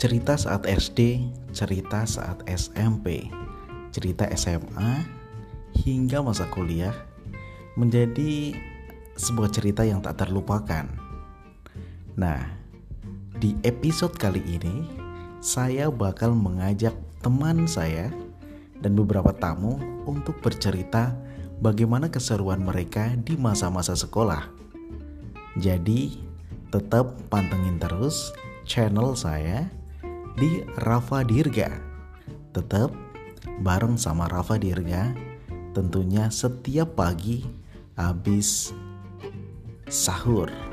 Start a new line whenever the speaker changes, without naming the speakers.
cerita saat SD, cerita saat SMP, cerita SMA, hingga masa kuliah menjadi sebuah cerita yang tak terlupakan. Nah, di episode kali ini saya bakal mengajak teman saya dan beberapa tamu untuk bercerita bagaimana keseruan mereka di masa-masa sekolah. Jadi, tetap pantengin terus channel saya di Rafa Dirga. Tetap bareng sama Rafa Dirga tentunya setiap pagi habis sahur.